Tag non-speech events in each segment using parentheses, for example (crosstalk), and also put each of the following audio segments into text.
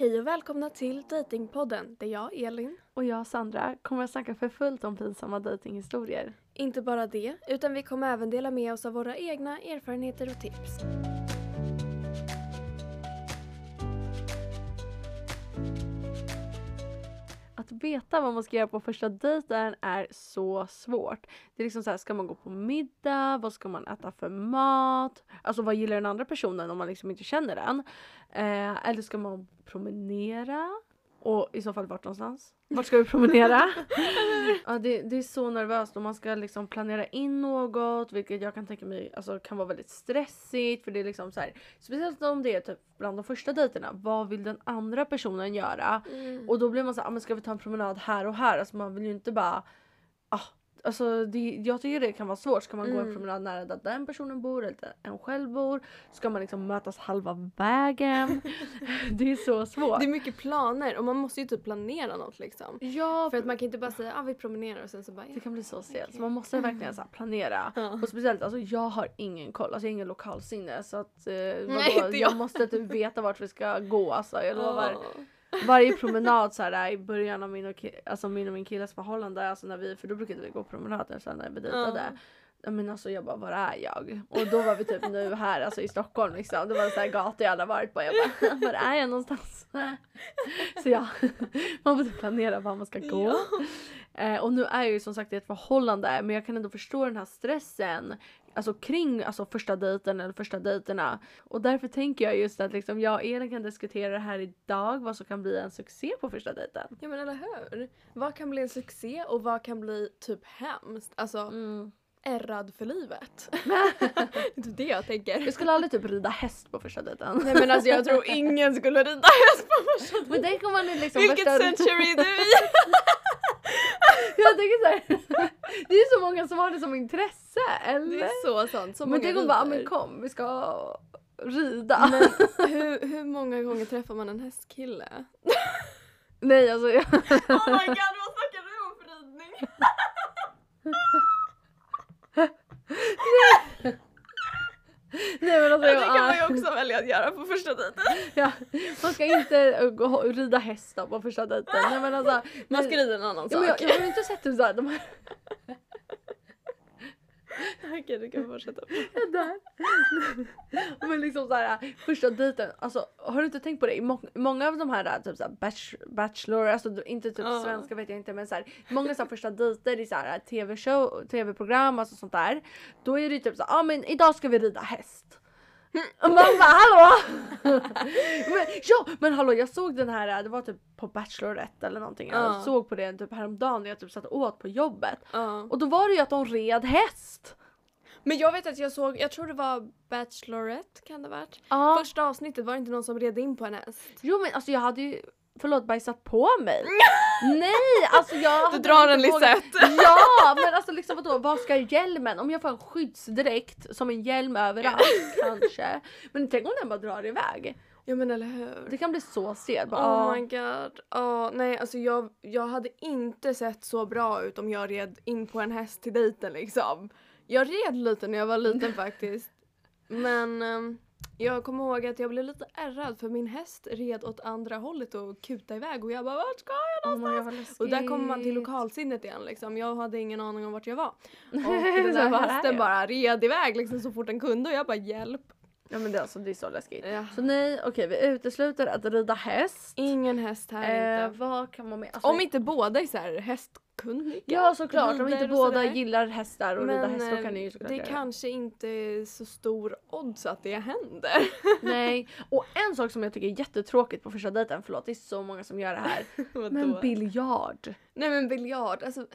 Hej och välkomna till Datingpodden där jag, Elin, Och jag, Sandra, kommer att snacka för fullt om pinsamma dejtinghistorier. inte bara det, utan vi kommer även dela med oss av våra egna erfarenheter och tips. Veta vad man ska göra på första dejten är så svårt. Det är liksom så här, ska man gå på middag? Vad ska man äta för mat? Alltså vad gillar den andra personen om man liksom inte känner den? Eh, eller ska man promenera? Och i så fall vart någonstans? Vart ska vi promenera? (laughs) ja, det, det är så nervöst och man ska liksom planera in något vilket jag kan tänka mig alltså, kan vara väldigt stressigt för det är liksom så här, speciellt om det är typ bland de första dejterna. Vad vill den andra personen göra? Och då blir man så här, ah, men ska vi ta en promenad här och här? Alltså man vill ju inte bara ah, Alltså det, jag tycker det kan vara svårt. Ska man gå en Mm. promenad nära där den personen bor eller där en själv bor? Ska man liksom mötas halva vägen? (laughs) (laughs) det är så svårt. Det är mycket planer och man måste ju typ planera något liksom. ja, För att man kan inte bara säga ah, vi promenerar och sen så bara det kan bli så stelt. Så man måste verkligen så planera. (laughs) Ja. Och speciellt, alltså jag har ingen koll. Alltså jag har ingen lokalsinne. Så att eh, Nej, vadå, jag. jag. måste typ veta vart vi ska gå. Alltså, jag lovar. Ja. Varje promenad så här, i början av min och, alltså min och min killes förhållande, alltså när vi, för då brukade vi gå promenader sen när vi dejtade. Ja. Ja. Men alltså jag bara, var är jag? Och då var vi typ nu här alltså i Stockholm liksom. Det var en sån här gata jag aldrig varit på. Jag bara, (laughs) var är jag någonstans? (laughs) Så ja, (laughs) man måste planera var man ska gå. Eh, och nu är jag ju som sagt i ett förhållande men jag kan ändå förstå den här stressen alltså kring alltså första dejten eller första dejterna. Och därför tänker jag just att liksom jag och Elin kan diskutera det här idag vad som kan bli en succé på första dejten. ja men eller hur? Vad kan bli en succé och vad kan bli typ hemskt? Alltså Mm. ärrad för livet. (laughs) det är typ det jag tänker. Jag skulle aldrig typ rida häst på första dejten. Nej men alltså jag tror ingen skulle rida häst på första Men tänk om man är liksom Vilket första... century är du i? (laughs) Jag tänker så här, (laughs) det är så många som har det som intresse eller? Det är så sant. Så men tänk om bara, "Ah, men kom vi ska rida. Men hur, hur många gånger träffar man en hästkille? (laughs) Nej alltså jag... (laughs) Oh my god, vad snackar du om för ridning? Nej (laughs) men alltså Det kan man ju också välja att göra på första dejten. (laughs) ja, man ska inte uh, gå, rida häst då på första dejten. Nej men alltså. Man ska nej. rida en annan Ja, men jag, sak. jag har inte sett såhär, de här (laughs) (laughs) Okej, du kan fortsätta. där. (laughs) Men liksom såhär första dejten, alltså har du inte tänkt på det? Må- många av de här typ såhär bach, bachelor, alltså inte typ Ja. svenska vet jag inte men såhär många såhär första dejter i såhär tv-show, tv-program alltså sånt där. Då är det typ såhär, ja ah, men idag ska vi rida häst. Och man bara hallå! (laughs) men, ja men hallå jag såg den här, det var typ på Bachelorette eller någonting. Jag Ja. såg på det typ häromdagen när jag typ satt åt på jobbet. Ja. Och då var det ju att de red häst. Men jag vet att jag såg, jag tror det var Bachelorette kan det ha varit. Ja. Första avsnittet var det inte någon som red in på en häst. Jo men alltså jag hade ju förlåt bajsat på mig. (laughs) Nej alltså jag Du drar en Lisette. (laughs) Ja (laughs) men alltså liksom vadå vad ska hjälmen? Om jag får en skyddsdräkt som en hjälm överallt kanske. Men tänk om den bara drar iväg. Ja men eller hur. Det kan bli så. Bara, Oh my god. Oh, nej alltså jag, jag hade inte sett så bra ut om jag red in på en häst till dejten liksom. Jag red lite när jag var liten faktiskt. Men ehm, jag kommer ihåg att jag blev lite ärrad för min häst red åt andra hållet och kutade iväg och jag bara vart ska jag Oh någonstans? Läskigt. och där kommer man till lokalsinnet igen liksom. Jag hade ingen aning om vart jag var. (laughs) Och den där hästen bara red iväg liksom så fort den kunde och jag bara hjälp. Ja men det, är alltså, det är så läskigt. Ja. Så nej okej vi utesluter att rida häst. Ingen häst här Eh, inte. vad kan man med? Alltså, Om inte båda är så här hästkunniga. Ja såklart, om inte båda gillar hästar och rida Men häst då eh, kan ni ju såklart det göra kanske inte är så stor odds att det händer. (laughs) Nej, och en sak som jag tycker är jättetråkigt på första dejten, förlåt det är så många som gör det här. (laughs) Men biljard. Nej men biljard, alltså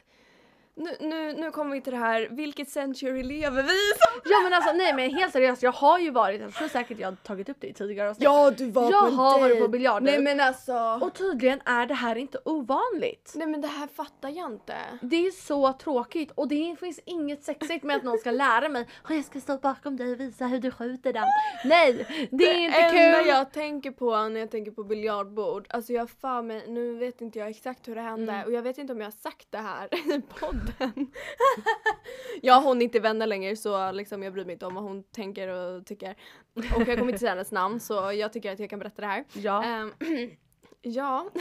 nu, nu, nu kommer vi till det här, vilket century lever vi i? Ja men alltså nej men helt seriöst, jag har ju varit, jag tror säkert jag har tagit upp det i tidigare avsnitt. Ja du var jag på en har varit på biljard Nej men alltså. Och tydligen är det här inte ovanligt. Nej men det här fattar jag inte. Det är så tråkigt och det finns inget sexigt med att någon ska lära mig "Åh, jag ska stå bakom dig och visa hur du skjuter den. Nej, det är inte enda kul. jag tänker på när jag tänker på biljardbord, alltså jag för mig, nu vet inte jag exakt hur det hände Mm. och jag vet inte om jag har sagt det här (laughs) i podden. (laughs) jag och hon är inte vänner längre så liksom jag bryr mig inte om vad hon tänker och tycker. Och jag kommer inte säga hennes namn så jag tycker att jag kan berätta det här. Ja. Ehm, (clears throat) Ja. (laughs)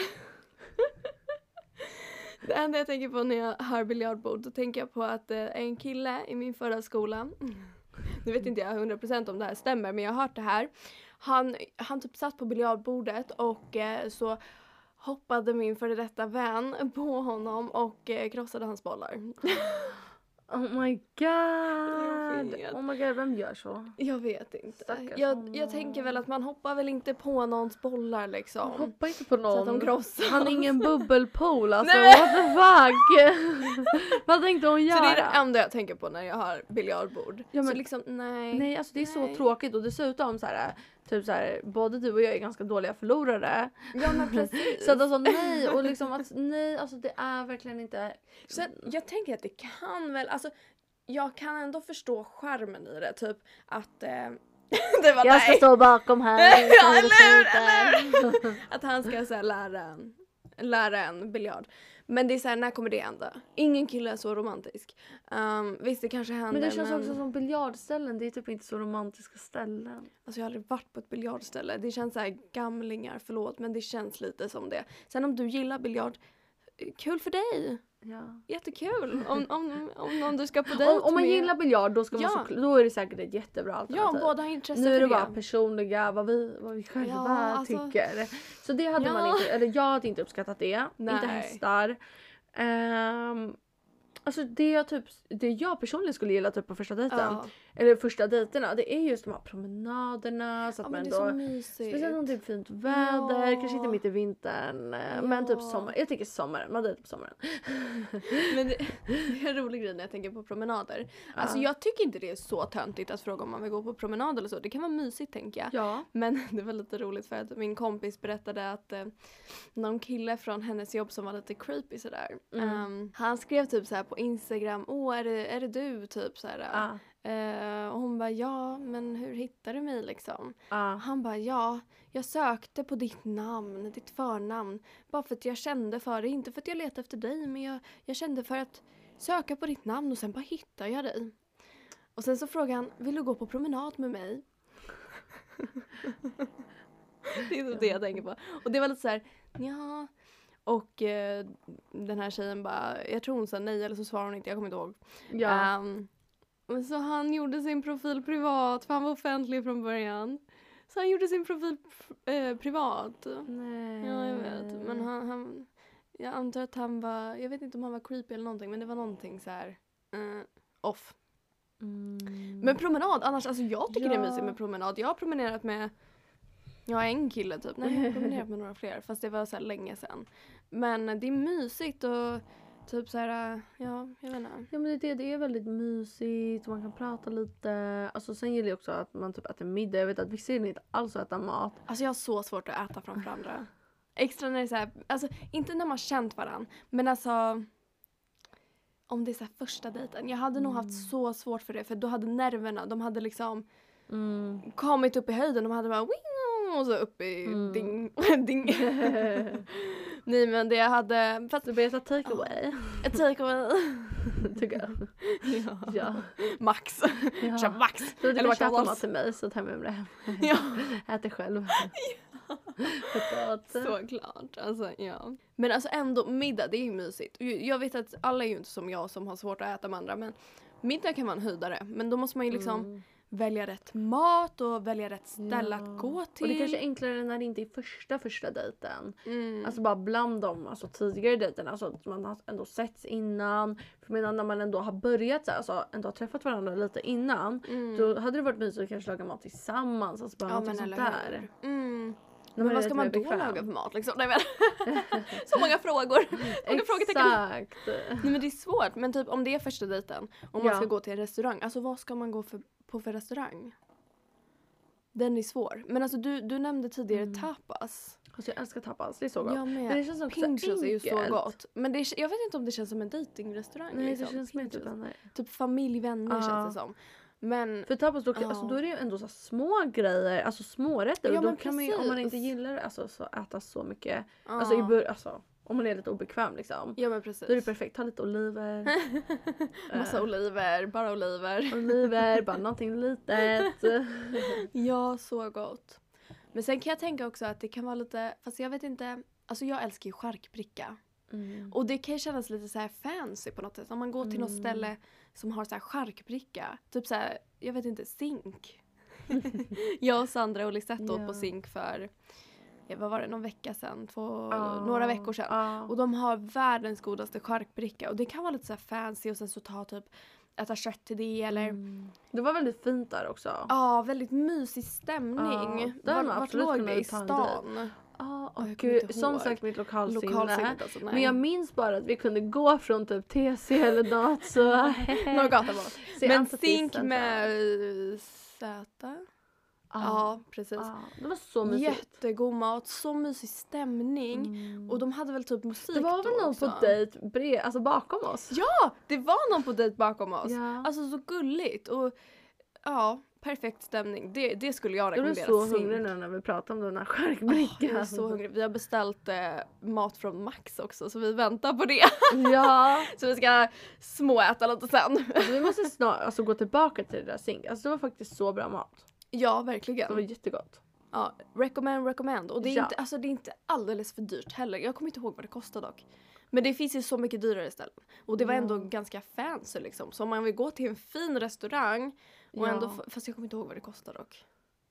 Det enda jag tänker på när jag hör biljardbord, då tänker jag på att eh, en kille i min förra skola, nu vet inte jag 100% om det här stämmer men jag har hört det här. Han, han typ satt på biljardbordet och eh, så hoppade min före detta vän på honom och eh, krossade hans bollar. (gasps) Oh my god! Oh my god, vem gör så? Jag vet inte. Jag, jag tänker väl att man hoppar väl inte på någons bollar liksom. Hoppa inte på Så att de någon. krossas. Han är ingen bubbelpool (laughs) alltså, Nej. what the fuck! (laughs) Vad tänkte hon göra? Så det är det enda jag tänker på när jag har biljardbord. Ja, men- så liksom nej. Nej alltså det är Nej. så tråkigt och dessutom så här, typ så här, både du och jag är ganska dåliga förlorare. Ja men (laughs) precis. Så att alltså nej och liksom att nej alltså det är verkligen inte. Sen, jag tänker att det kan väl, alltså jag kan ändå förstå skärmen i det. Typ att eh, (laughs) det var Jag ska nej. stå bakom här. (laughs) Ja, eller hur, eller Att han ska så här, lära, en, lära en biljard. Men det är så här, när kommer det hända? Ingen kille är så romantisk. Um, visst det kanske händer Men det känns men också som biljardställen, det är typ inte så romantiska ställen. alltså, jag har aldrig varit på ett biljardställe. Det känns så här gamlingar, förlåt men det känns lite som det. Sen om du gillar biljard, eh, kul för dig! Ja. Jättekul! Om, om, om, om du ska på dejt Om, om man med... gillar biljard då, ska man Ja. så, då är det säkert ett jättebra Ja, alternativ. båda har intresse nu är det för bara personliga, vad vi, vad vi själva Ja, alltså- tycker. Så det hade man Ja. inte, eller jag hade inte uppskattat det. Inte Nej. hästar. Um, alltså det jag, typ, det jag personligen skulle gilla typ på första dejten, Ja, eller första dejterna, det är just de här promenaderna. Så att ja man ändå. Speciellt om är fint väder, Ja. kanske inte mitt i vintern. eh, Men typ Ja. sommar. Jag tycker sommaren, man dejtar på sommaren. (laughs) Men det, det är en rolig grej när jag tänker på promenader. Alltså Ja. jag tycker inte det är så töntigt att fråga om man vill gå på promenad eller så. Det kan vara mysigt tänker jag. Ja. Men (laughs) det var lite roligt för att min kompis berättade att eh, någon kille från hennes jobb som var lite creepy sådär. Mm. ehm, han skrev typ så här på Instagram, åh är det, är det du? Typ så Eh, och hon bara, ja men hur hittar du mig liksom? ah. Han bara, ja jag sökte på ditt namn, ditt förnamn. Bara för att jag kände för det, inte för att jag letade efter dig men jag, jag kände för att söka på ditt namn och sen bara hittar jag dig. Och sen så frågade han, vill du gå på promenad med mig? (laughs) det är det jag tänker på. Och det var lite så här, ja. Och eh, den här tjejen bara, jag tror hon sa nej eller så svarade hon inte, jag kommer inte ihåg. Ja. Men så han gjorde sin profil privat för han var offentlig från början. Så han gjorde sin profil eh, privat. Nej. Ja jag vet. Men han, han, jag antar att han var, jag vet inte om han var creepy eller någonting men det var någonting så här eh, off. Mm. Men promenad annars, alltså jag tycker det är Ja. mysigt med promenad. Jag har promenerat med, ja en kille typ. Nej jag har promenerat med några fler fast det var så länge sedan. Men det är mysigt och typ så här, ja jag vet inte. Ja men det, är det, är väldigt mysigt, man kan prata lite. Alltså sen gillar jag också att man typ äter middag. Jag vet att vissa gillar inte alls att äta mat. Alltså jag har så svårt att äta framför andra. Extra när det är så här, alltså inte när man känt varandra, men alltså om det är så här första dejten. Jag hade nog Mm. haft så svårt för det för då hade nerverna, de hade liksom Mm. kommit upp i höjden, de hade bara wing och så upp i Mm. ding, (laughs) (laughs) ding. (laughs) Nej men det jag hade, fast Du börjar ta take away. ett take away. (laughs) Tycker jag. ja. Ja. Max. ja. Köp max. Så du kan köpa mat till mig så tar jag med mig det hem. Ja. (laughs) Äter själv. Potat. Såklart. Alltså, ja. Men alltså ändå, middag det är ju mysigt. Jag vet att alla är ju inte som jag som har svårt att äta med andra men middag kan vara en höjdare. Men då måste man ju liksom Mm. Välja rätt mat och välja rätt ställe Ja. att gå till. Och det kanske är enklare när det inte är första första dejten. mm. Alltså bara bland de alltså, tidigare dejterna, alltså att man har ändå setts innan. För menar när man ändå har börjat så här, alltså ändå har träffat varandra lite innan. mm. Då hade det varit mysigt att kanske laga mat tillsammans. Alltså bara ja något men sånt där. Mm. Men vad ska man då bekväm. laga för mat liksom? Nej, men. (laughs) Så många frågor. (laughs) Många. Exakt. Nej men det är svårt. Men typ om det är första dejten och man Ja. ska gå till en restaurang. Alltså vad ska man gå för, på för restaurang? Den är svår. Men alltså du, du nämnde tidigare Mm. tapas. Alltså jag älskar tapas, det är så gott. Jag Men med. det känns också Pinchos är ju så gott. Men det, är- jag vet inte om det känns som en dejtingrestaurang. Nej liksom. det känns mer typ Pinchos. en- Typ familj, vänner Ja. känns det som. Men För tapas då, Ja. alltså, då är det ju ändå så små grejer, alltså smårätter. Ja, och då men kan man ju, om man inte gillar alltså, så äta så mycket, ja. alltså, i bör, alltså om man är lite obekväm liksom. Ja men precis. Då är det perfekt, ta lite oliver. (laughs) Massa Eh, oliver, bara oliver. oliver, bara (laughs) någonting litet. (laughs) Ja, så gott. Men sen kan jag tänka också att det kan vara lite, fast jag vet inte, alltså jag älskar ju charkbricka. Mm. Och det kan ju kännas lite så här fancy på något sätt. Om man går till något Mm. ställe som har så här charkbricka. Typ så här, jag vet inte, zink. jag och Sandra och Lisette åt Ja. på zink för, vad var det, någon vecka sedan? Två, Ja. några veckor sedan. Ja. Och de har världens godaste charkbricka. Och det kan vara lite så fancy och sen så ta typ, äta kött till det eller Mm. Det var väldigt fint där också. Ja, väldigt mysig stämning. Ja, där man vart låg det? I stan? Ja, Ja, och inte som sagt mitt lokalsinne. Lokalsinnet alltså. Men jag minns bara att vi kunde gå från typ TC eller så... Några gator bort. Men zink med eh, Z? Ja, precis. ja. Det var så mysigt. Jättegod mat, så mysig stämning. Mm. Och de hade väl typ musik det var väl någon också. på dejt alltså bakom oss? Ja, det var någon på dejt bakom oss. Ja. Alltså så gulligt och ja, perfekt stämning. Det, det skulle jag jag blev rekommendera. så hungrig nu när vi pratade om den här charkbrickan. jag är så (laughs) hungrig. Vi har beställt eh, mat från Max också så vi väntar på det. ja. (laughs) så vi ska småäta lite sen. Alltså, vi måste snart alltså, gå tillbaka till det där zink. Alltså det var faktiskt så bra mat. Ja, Det var verkligen. jättegott. Ja, recommend, recommend. Och det är, Ja. inte, alltså, det är inte alldeles för dyrt heller. Jag kommer inte ihåg vad det kostar dock. Men det finns ju så mycket dyrare ställen. Och det var ändå Ja. ganska fancy liksom. Så om man vill gå till en fin restaurang och Ja. ändå, fast jag kommer inte ihåg vad det kostar dock.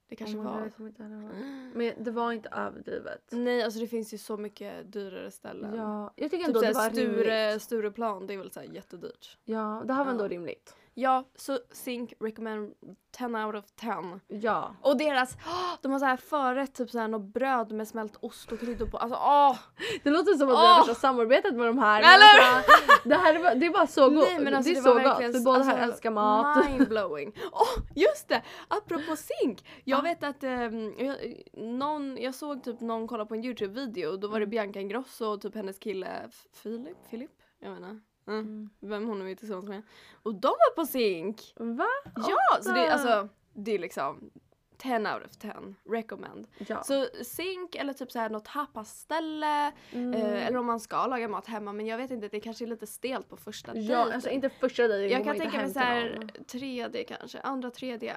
Det kanske Oh God, var... ihåg. Men det var inte överdrivet. Nej, alltså det finns ju så mycket dyrare ställen. Ja, jag tycker Typ ändå det var Sture, rimligt. Stureplan, det är väl såhär jättedyrt. Ja, det här var Ja. ändå rimligt. Ja, så Zink recommend 10 out of 10. Ja. Och deras, åh, de har så här förrätt, typ såhär något bröd med smält ost och kryddor på. Alltså åh! Det låter som att vi har värsta samarbetet med de här. Eller Alltså, det här är, det är bara så gott. Nej, men alltså, det är det så gott. Vi båda här alltså, älskar mat. Mindblowing. (laughs) Åh, just det! Apropå zink. Jag Ja. vet att ehm, jag, någon, jag såg typ någon kolla på en Youtube-video och då var det Mm. Bianca Ingrosso och typ hennes kille Filip, Filip? Jag inte. Mm. Mm. Vem hon är tillsammans med. Och de var på zink! Va? Ja! Så det, alltså, det är liksom 10 out of 10. Recommend. Ja. Så zink eller typ så här något tapasställe. Mm. Eh, eller om man ska laga mat hemma men jag vet inte, det kanske är lite stelt på första ja, dejten. alltså inte första dejten. Jag kan tänka mig så här tredje kanske, andra tredje.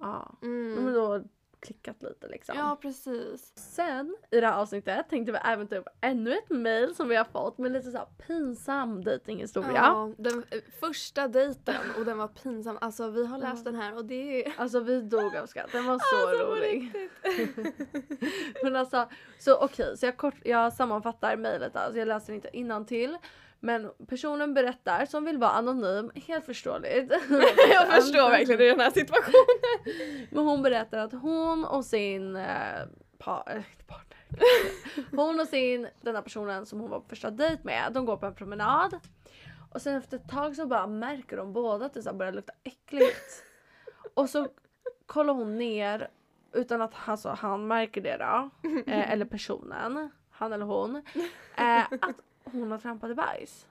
Ja. Mm. Men då klickat lite liksom. Ja precis. Sen i det här avsnittet tänkte vi även ta upp ännu ett mail som vi har fått med lite så här pinsam dejtinghistoria. Ja, den eh, första dejten och den var pinsam. Alltså vi har läst Ja. den här och det är Alltså vi dog av skratt, den var (laughs) så Alltså, rolig. (laughs) Men alltså, så okej, så jag, kort, jag sammanfattar mejlet alltså, jag läser inte till. Men personen berättar, som vill vara anonym, helt förståeligt. (laughs) Jag förstår verkligen i den här situationen. Men hon berättar att hon och sin eh, pa, eh, partner, hon och sin, den här personen som hon var på första dejt med, de går på en promenad. Och sen efter ett tag så bara märker de båda att det så börjar lukta äckligt. Och så kollar hon ner utan att alltså, han märker det då, eh, eller personen, han eller hon, eh, att hon har trampat i bajs.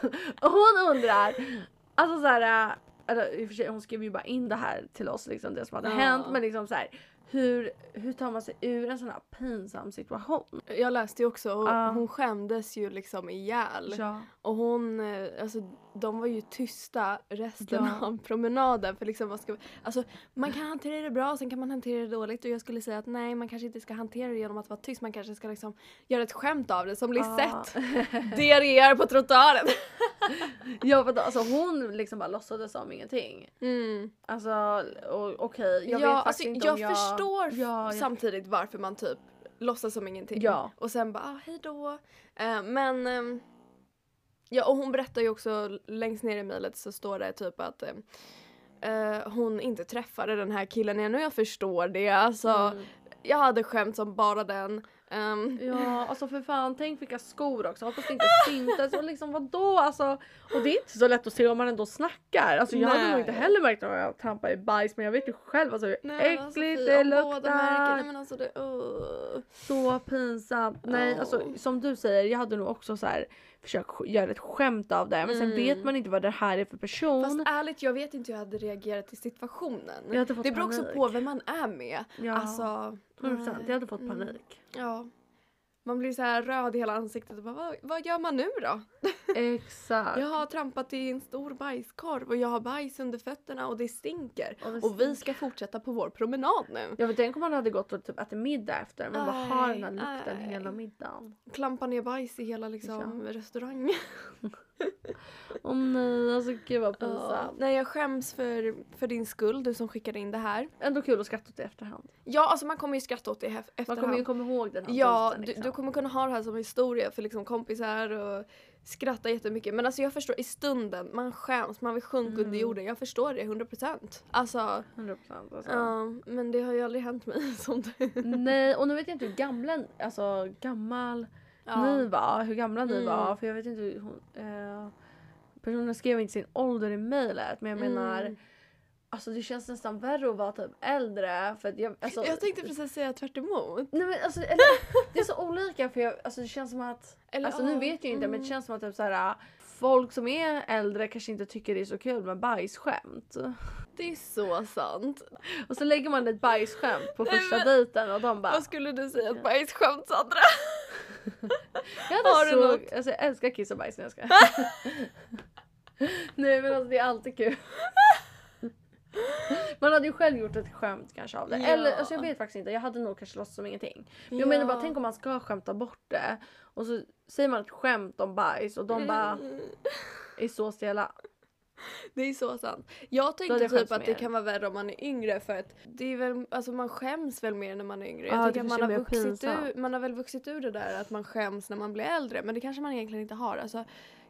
(laughs) hon undrar, alltså så här, eh, eller i och för sig hon skrev ju bara in det här till oss liksom det som hade Ja. hänt men liksom så här, hur, hur tar man sig ur en sån här pinsam situation? Jag läste ju också och Ja. hon skämdes ju liksom ihjäl. Ja. Och hon, eh, alltså de var ju tysta resten Ja. av promenaden för liksom vad ska Alltså man kan hantera det bra sen kan man hantera det dåligt och jag skulle säga att nej man kanske inte ska hantera det genom att vara tyst man kanske ska liksom göra ett skämt av det som Lisette (laughs) diarréer på trottoaren. Ja för att, alltså hon liksom bara låtsades som ingenting. Mm. Alltså och- okej jag ja, vet faktiskt alltså, inte jag om jag... förstår Ja, jag- samtidigt varför man typ låtsas som ingenting. Ja. Och sen bara ah, hej då. Eh, men ehm, ja och hon berättar ju också längst ner i mejlet så står det typ att eh, hon inte träffade den här killen ännu. Jag förstår det. Alltså Mm. jag hade skämt som bara den. Ehm, Ja alltså för fan tänk vilka skor också, hoppas det inte (laughs) syntes och liksom vadå alltså. Och det är inte så lätt att se om man ändå snackar. Alltså jag hade nog Nej. inte heller märkt om jag trampade i bajs men jag vet ju själv alltså hur nej, äckligt alltså, det luktar. Nej men alltså det, uh. Så pinsamt. Nej Ja. alltså som du säger jag hade nog också så här försökt göra ett skämt av det men sen Mm. vet man inte vad det här är för person. Fast ärligt jag vet inte hur jag hade reagerat i situationen. Jag hade fått det beror också panik. på vem man är med. ja, Alltså, 100%. nej. Jag hade fått Mm. panik. Ja. Man blir så här röd i hela ansiktet och bara, vad, vad gör man nu då? (laughs) Exakt. Jag har trampat i en stor bajskorv och jag har bajs under fötterna och det stinker. Och det Och vi ska fortsätta på vår promenad nu. Jag vet tänk om man hade gått och typ ätit middag efter men bara har den här lukten aj. hela middagen. Klampa ner bajs i hela liksom, restaurangen. (laughs) Åh nej, alltså gud vad pinsamt. Nej jag skäms för, för din skull, du som skickade in det här. Ändå kul att skratta åt det i efterhand. Ja alltså man kommer ju skratta åt det i hef- Man efterhand. kommer ju komma ihåg den här Ja, du, liksom. du kommer kunna ha det här som historia för liksom kompisar och skratta jättemycket. Men alltså jag förstår i stunden, man skäms, man vill sjunka under Mm. jorden. Jag förstår det 100%. Alltså, 100% alltså. ja, men det har ju aldrig hänt mig (laughs) som du. Nej, och nu vet jag inte hur gamla, alltså gammal ni var, hur gamla ni Mm. var. För jag vet inte hur hon, eh, personen skrev inte sin ålder i mejlet men jag menar Mm. Alltså det känns nästan värre att vara typ äldre för att jag, alltså, Jag tänkte precis säga tvärt emot. Nej men alltså eller, (laughs) det är så olika för jag, alltså det känns som att, Eller, alltså nu ja, vet jag inte men det mm. känns som att typ såhär folk som är äldre kanske inte tycker det är så kul med bajsskämt. Det är så sant. Och så lägger man ett bajsskämt på Nej, första men- dejten och de bara Vad skulle du säga ett bajsskämt Sandra? Jag hade Har du så, något? alltså jag älskar kiss och bajs när jag ska. (laughs) Nej men alltså det är alltid kul. Man hade ju själv gjort ett skämt kanske av det. Ja. Eller alltså jag vet faktiskt inte, jag hade nog kanske låtsats som ingenting. Men jag menar bara tänk om man ska skämta bort det och så säger man ett skämt om bajs och de bara Mm. är så stela. (laughs) Det är så sant. Jag jag typ att det mer. kan vara värre om man är yngre för att det är väl, alltså man skäms väl mer när man är yngre. Ja, Jag det tänker att man har, vuxit ur, man har väl vuxit ur det där att man skäms när man blir äldre men det kanske man egentligen inte har. Alltså,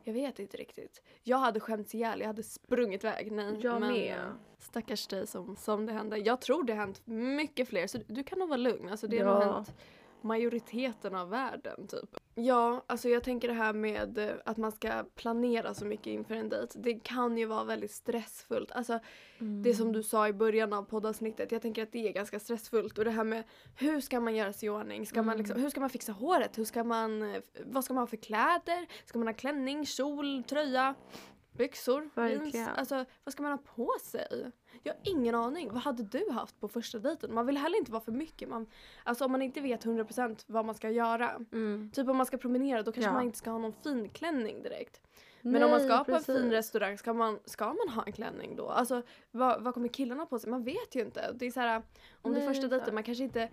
jag vet inte riktigt. Jag hade skämts ihjäl, jag hade sprungit iväg. Nej, Jag men, med. eh, Stackars dig som, som det hände. Jag tror det har hänt mycket fler så du, kan nog vara lugn. Alltså, det har nog Ja. hänt majoriteten av världen typ. Ja, alltså jag tänker det här med eh, att man ska planera så mycket inför en dejt. Det kan ju vara väldigt stressfullt. Alltså det som du sa i början av poddavsnittet, jag tänker att det är ganska stressfullt. Och det här med hur ska man göra sig i ordning? Ska man Mm. liksom, hur ska man fixa håret? Hur ska man, eh, vad ska man ha för kläder? Ska man ha klänning, kjol, tröja, byxor? Jeans? Alltså vad ska man ha på sig? Jag har ingen aning. Vad hade du haft på första dejten? Man vill heller inte vara för mycket. Man, alltså om man inte vet 100% vad man ska göra. Mm. Typ om man ska promenera då kanske Ja. man inte ska ha någon fin klänning direkt. Men om man ska Nej, på en fin precis. restaurang, ska man, ska man ha en klänning då? Alltså vad, vad kommer killarna på sig? Man vet ju inte. Det är så här, om det är Nej, första dejten, man kanske inte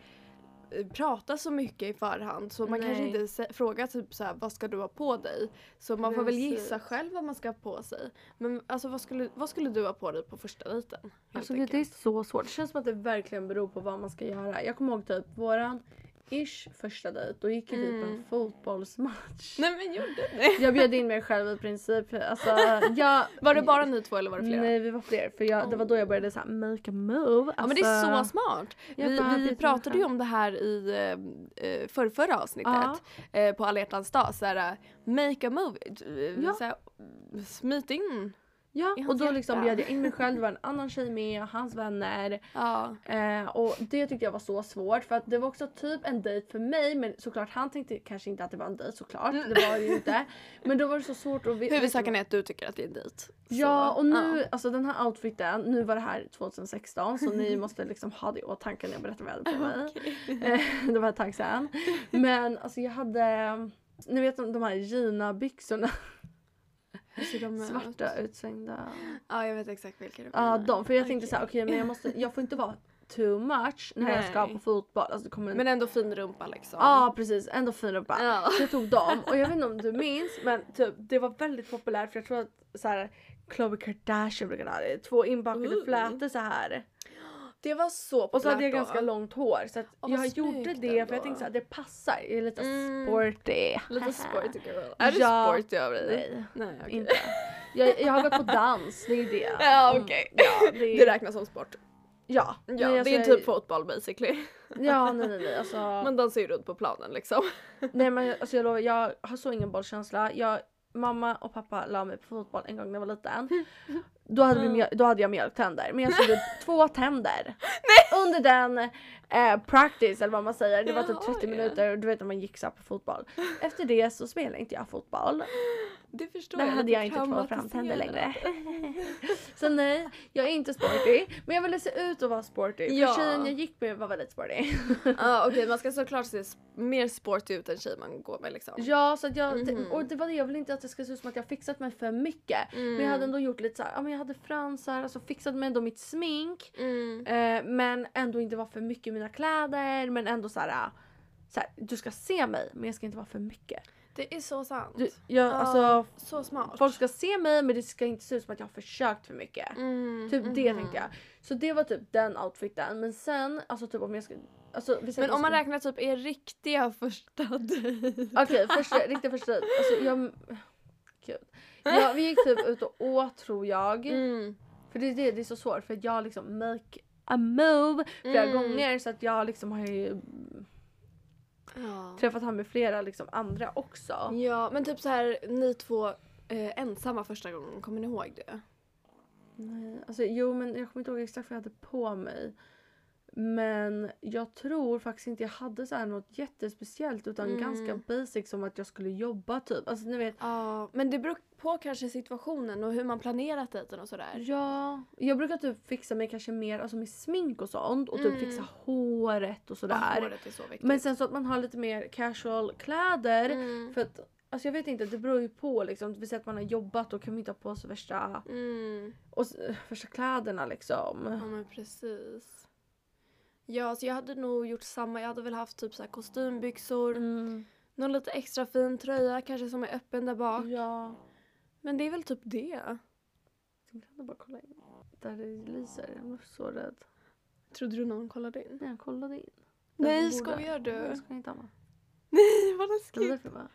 pratar så mycket i förhand så man kanske Nej. inte sä- frågar typ så här, vad ska du ha på dig? Så man får väl gissa själv vad man ska ha på sig. Men alltså vad skulle, vad skulle du ha på dig på första dejten? helt Alltså det, det är enkelt? så svårt. Det känns som att det verkligen beror på vad man ska göra. Jag kommer ihåg typ våran ish första dejt. Då gick vi typ Mm. en fotbollsmatch. Nej men gjorde ni? Jag bjöd in mig själv i princip. Alltså, jag, Var det bara ni två eller var det flera? Nej vi var fler. För jag, det var då jag började så här, make a move. Ja men det är så Alltså, smart. jag Vi, vi mig pratade ju om det här i eh, eh, för, förra avsnittet Ja. eh, på alla hjärtans dag. Såhär, make a move. Eh, Ja. Såhär, smit in. Ja och då liksom bjöd jag in mig (laughs) själv. Det var en annan tjej med, hans vänner. Ja. Eh, och det tyckte jag var så svårt för att det var också typ en dejt för mig men såklart han tänkte kanske inte att det var en dejt såklart. Det var det ju inte. (laughs) Men då var det så svårt att ve- Huvudsaken är att du tycker att det är en dejt. Så, Ja och nu, ja. alltså den här outfiten, nu var det här 2016 så ni (laughs) måste liksom ha det i åtanke när jag berättar vad jag hade på mig. Eh, det var ett tag sedan. Men alltså jag hade, ni vet de här Gina-byxorna, Ser de ut? svarta utsvängda. Ja jag vet exakt vilka du Ja menar. de, för jag tänkte Okej. såhär okej men jag måste, jag får inte vara too much när jag ska Nej. på fotboll. Alltså det kommer Men ändå fin rumpa liksom. Ja precis, ändå fin rumpa. Ja. Så jag tog dem och jag vet inte om du minns men typ det var väldigt populärt för jag tror att så här Khloe Kardashian brukade ha det. Två inbakade flätor så här. Det var så populärt Och så hade jag då. ganska långt hår så Åh, jag gjorde det för ändå. jag tänkte så här, det passar. Jag är lite Mm. sporty. Lite sporty girl. Är du Ja. sporty av dig? Nej, Nej okej. inte. Jag, jag har gått på dans, det är det. (laughs) Ja Mm, okej. Ja, det, Det räknas som sport. ja. Ja, Nej, alltså, det är jag- typ fotboll basically. (laughs) Ja nej nej nej alltså. Man dansar ju runt på planen liksom. Nej men alltså jag lovar, jag har så ingen bollkänsla. Jag, mamma och pappa la mig på fotboll en gång när jag var liten. (laughs) Då hade, vi, då hade jag mjölktänder men jag såg (laughs) två tänder. Under den eh, practice eller vad man säger. Det var typ Jaha, 30 ja. minuter och du vet när man gick så på fotboll. Efter det så spelade inte jag fotboll. Det förstår Där jag. hade jag inte två framtänder längre. (laughs) så nej, jag är inte sporty. Men jag ville se ut att vara sporty. För Ja. tjejen jag gick med var väldigt sporty. (laughs) Ja okej man ska såklart se mer sporty ut än tjej man går med liksom. ja, så jag, Mhm. det, och det var det, jag ville inte att det ska se ut som att jag fixat mig för mycket. Men jag hade ändå gjort lite så här, ja men jag hade fransar, alltså fixat mig ändå mitt smink. Mm. Eh, men ändå inte vara för mycket i mina kläder. Men ändå så här, så här, du ska se mig men jag ska inte vara för mycket. Det är så sant. Du, jag, Ja. alltså, Så smart. folk ska se mig men det ska inte se ut som att jag har försökt för mycket. Mm, Typ det mhm. tänkte jag. Så det var typ den outfiten. Men sen, alltså typ om jag ska... Alltså, Men om man räknar typ er riktiga (laughs) första dejt. Okej, första, riktigt första dejt. Alltså jag... Gud. Ja, vi gick typ ut och åt tror jag. Mm. För det är det, det är så svårt för jag liksom make a move flera Mm. gånger så att jag liksom har ju Ja. träffat han med flera liksom andra också. ja men typ så här ni två eh, ensamma första gången, kommer ni ihåg det? Nej, alltså jo men jag kommer inte ihåg exakt vad jag hade på mig. Men jag tror faktiskt inte jag hade så här något jättespeciellt utan Mm. ganska basic som att jag skulle jobba typ. Alltså ni vet. Ja, men det beror på kanske situationen och hur man planerat dejten och sådär. Ja, jag brukar typ fixa mig kanske mer alltså med smink och sånt och typ Mm. fixa håret och sådär. Ja, håret är så viktigt. men sen så att man har lite mer casual kläder. Mm. För att Alltså jag vet inte, det beror ju på liksom. Vi säger att man har jobbat då kan man inte ha på sig värsta, Mm. och, värsta kläderna liksom. Ja men precis. Ja, så jag hade nog gjort samma. Jag hade väl haft typ så kostymbyxor, Mm. någon lite extra fin tröja kanske som är öppen där bak. Ja. Men det är väl typ det. Jag kan bara kolla in. Där det lyser. Jag var så rädd. Trodde du någon kollade in? Nej, jag kollade in. Där Nej, skojar du? Nej, jag skojar inte Amma. Nej, (laughs) vad läskigt. bara...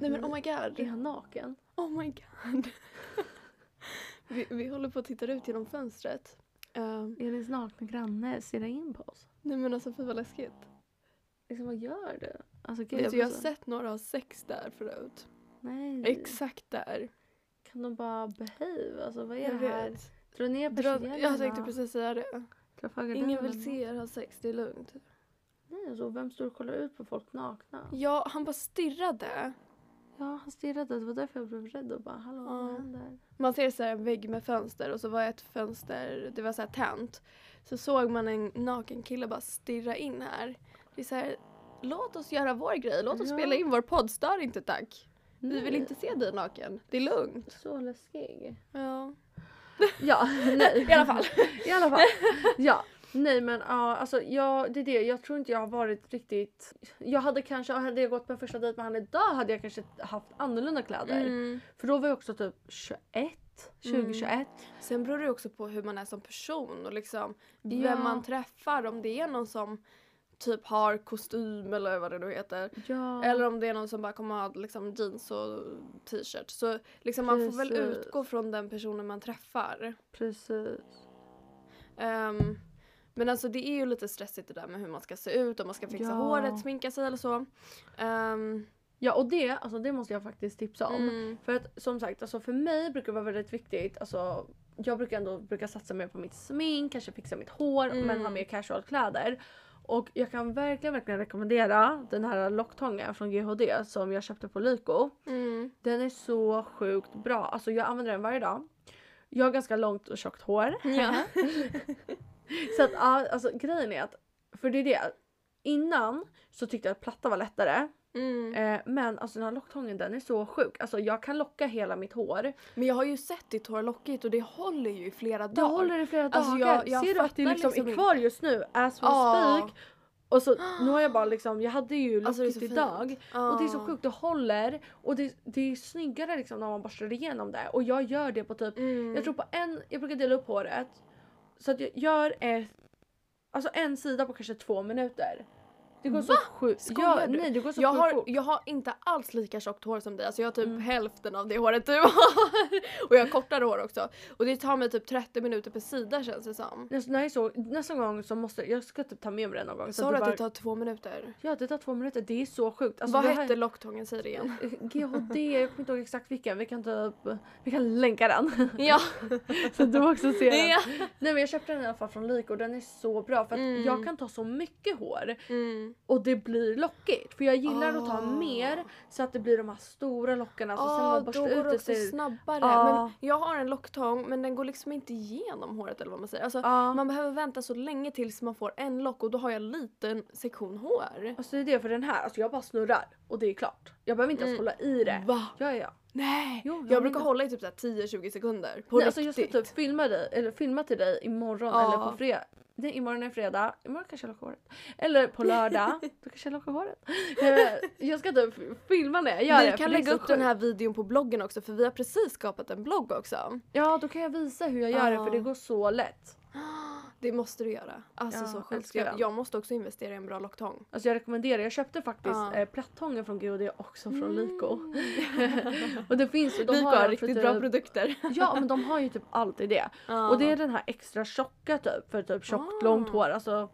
Nej men oh my Är god. han naken? Oh my god. (laughs) vi, vi håller på att titta ut genom fönstret. Um, Elins nakna granne ser in på oss. nej men alltså fy vad läskigt. Liksom, vad gör du? Alltså, gud, blir jag har sett några ha sex där förut. Nej. Exakt där. Kan de bara behave? Alltså vad är Jag det här? vet. Dra ner persiennerna. jag tänkte precis säga det. Ingen vill se er ha sex, det är lugnt. Nej, alltså, vem står och kollar ut på folk nakna? Ja, han bara stirrade. Ja, han stirrade. Det var därför jag blev rädd och bara hallå, Ja. vad händer? Man ser så här en vägg med fönster och så var ett fönster, det var så här tänt. Så såg man en naken kille bara stirra in här. Det är så här, låt oss göra vår grej, låt oss Ja. spela in vår podd, stör inte tack. Vi vill Nej, inte se dig naken, det är lugnt. Så läskig. Ja. Ja, (laughs) nej. I alla fall. I alla fall. Ja. Nej men ja, alltså jag, det är det. Jag tror inte jag har varit riktigt... Jag hade kanske, hade jag gått på en första dejt med han idag hade jag kanske haft annorlunda kläder. Mm. För då var jag också typ 21, 2021. Sen beror det också på hur man är som person och liksom vem Ja. man träffar. Om det är någon som typ har kostym eller vad det nu heter. Ja. Eller om det är någon som bara kommer ha liksom jeans och t-shirt. Så liksom man får väl utgå från den personen man träffar. Precis. Ehm, men alltså det är ju lite stressigt det där med hur man ska se ut, om man ska fixa Ja. håret, sminka sig eller så. Ehm, Ja och det, alltså det måste jag faktiskt tipsa om. mm, För att som sagt, alltså för mig brukar det vara väldigt viktigt. Alltså, jag brukar ändå brukar satsa mer på mitt smink, kanske fixa mitt hår men Mm. ha mer casual kläder. Och jag kan verkligen, verkligen rekommendera den här locktången från GHD som jag köpte på Lyko. mm, Den är så sjukt bra. Alltså jag använder den varje dag. Jag har ganska långt och tjockt hår. ja. (laughs) (laughs) Så att ja, alltså grejen är att, för det är det. Innan så tyckte jag att platta var lättare. Mm. Eh, men alltså den här locktången den är så sjuk. Alltså jag kan locka hela mitt hår. Men jag har ju sett ditt hår lockigt och det håller ju i flera Det dagar. håller i flera Alltså, dagar. jag- jag Ser du att det liksom, liksom är kvar just nu? As we Ja. speak. Och så nu har jag bara liksom, jag hade ju Alltså, det lockigt så fint. idag. Och det är så sjukt, det håller. Och det, det är snyggare liksom när man borstar igenom det. Och jag gör det på typ, Mm. jag tror på en, jag brukar dela upp håret. Så att jag gör ett, alltså en sida på kanske två minuter. Det går så sjukt. Ja, nej det går så jag, har, fort. jag har inte alls lika tjockt hår som dig, alltså jag har typ Mm. hälften av det håret du har. (laughs) och jag har kortare hår också. Och det tar mig typ 30 minuter per sida känns det som. Nästa, nej, så, nästa gång så måste jag ska typ ta med mig den någon gång. Sa du det att bara- det tar två minuter? Ja det tar två minuter, det är så sjukt. Alltså, Vad det hette locktången? Säg det igen. GHD, jag kommer inte ihåg exakt vilken. Vi kan, upp, vi kan länka den. (laughs) ja. (laughs) så du också ser den. ja. Nej men jag köpte den i alla fall från Lyko och den är så bra för att Mm. jag kan ta så mycket hår. Mm. Och det blir lockigt. För jag gillar att ta Ah. mer så att det blir de här stora lockarna. Så sen när Ja, man då borstar går ut det också ser... snabbare. Ja. Men jag har en locktång men den går liksom inte igenom håret eller vad man säger. Alltså, Ja. Man behöver vänta så länge tills man får en lock och då har jag en liten sektion hår. Alltså det är det för den här, alltså jag bara snurrar och det är klart. Jag behöver inte ens Mm. hålla i det. Va? Ja, ja. Nej! Jo, jag jag brukar hålla i typ så här 10-20 sekunder. På Nej, alltså jag ska riktigt. typ filma dig, eller filma till dig imorgon Ja. eller på fredag. Nej, imorgon är fredag, imorgon kanske jag lockar håret. Eller på lördag, (laughs) då kanske jag lockar håret. Eh, Jag ska typ filma när jag gör det. Vi kan det lägga upp den här videon på bloggen också för vi har precis skapat en blogg också. Ja, då kan jag visa hur jag gör det Ja. för det går så lätt. Det måste du göra. Alltså Ja, så sjukt. Jag, jag måste också investera i en bra locktång. Alltså jag rekommenderar, jag köpte faktiskt Ja. eh, plattången från Gud också från Lyko. Mm. (laughs) och det finns ju, de Lyko har har riktigt för bra typ, produkter. (laughs) Ja men de har ju typ alltid det. Och det är den här extra tjocka typ för typ tjockt Ah. långt hår. Alltså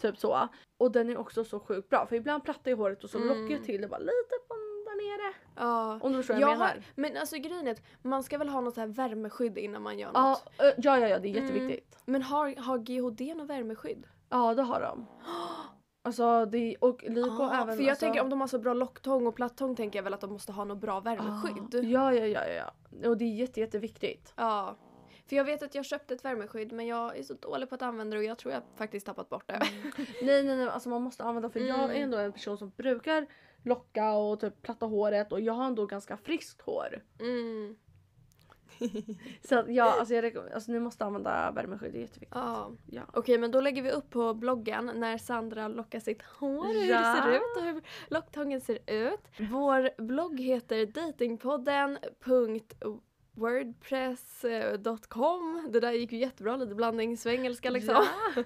typ så. Och den är också så sjukt bra för ibland plattar ju håret och så Mm. lockar jag till det bara lite nere. Ja. Om du förstår vad Jag jag menar. har, men alltså grejen är att man ska väl ha något så här värmeskydd innan man gör Ja, något. ö, ja, ja, ja, det är Mm. jätteviktigt. Men har, har GHD något värmeskydd? Ja, det har de. Alltså, det, och Lyko Ah, även... för jag alltså, tänker om de har så bra locktång och plattång tänker jag väl att de måste ha något bra värmeskydd. Ah, ja, ja, ja, ja, ja. Och det är jätte, jätteviktigt. Ja. För jag vet att jag köpte ett värmeskydd men jag är så dålig på att använda det och jag tror jag faktiskt tappat bort det. (laughs) Nej, nej, nej, alltså man måste använda för jag är Mm. ändå en person som brukar locka och typ platta håret och jag har ändå ganska friskt hår. Mm. (laughs) Så att, ja, alltså, jag alltså ni måste använda värmeskydd, det är jätteviktigt. Ja. Ja. Okej men då lägger vi upp på bloggen när Sandra lockar sitt hår, hur Ja. det ser ut och hur locktången ser ut. Vår blogg heter datingpodden.wordpress.com Det där gick ju jättebra, lite blandningssvengelska liksom. (laughs)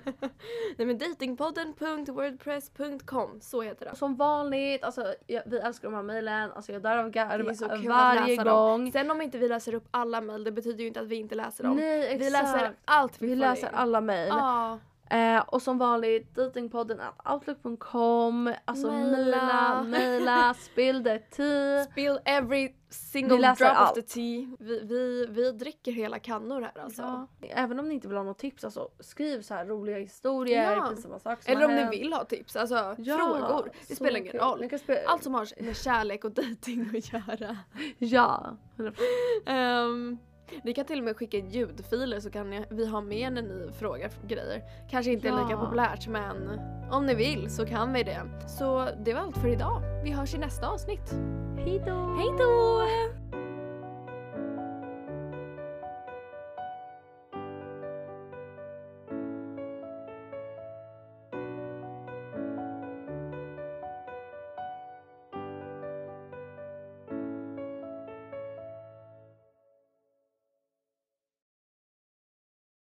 Nej men datingpodden.wordpress.com, så heter det. Som vanligt, alltså, jag, vi älskar de här mejlen, alltså jag dör av Det är så garv varje läsa dem. gång. Sen om inte vi läser upp alla mejl, det betyder ju inte att vi inte läser dem. Nej exakt. vi läser allt vi, vi får läser in. alla mejl. Ja. Eh, och som vanligt datingpodden at outlook.com. Alltså mejla, mejla, spill the tea. Spill every single drop of allt. the tea. Vi, vi, vi dricker hela kannor här alltså. Ja. Även om ni inte vill ha något tips, alltså, skriv så här roliga historier, Ja. pinsamma saker Eller om ni vill ha tips, alltså Ja, frågor. Det spelar ingen roll. Allt som har med kärlek och dejting att göra. Ja. (laughs) Ehm, ni kan till och med skicka ljudfiler så kan vi ha med när ni frågar grejer. Kanske inte är lika Ja. populärt men om ni vill så kan vi det. Så det var allt för idag. Vi hörs i nästa avsnitt. Hejdå! Hej då!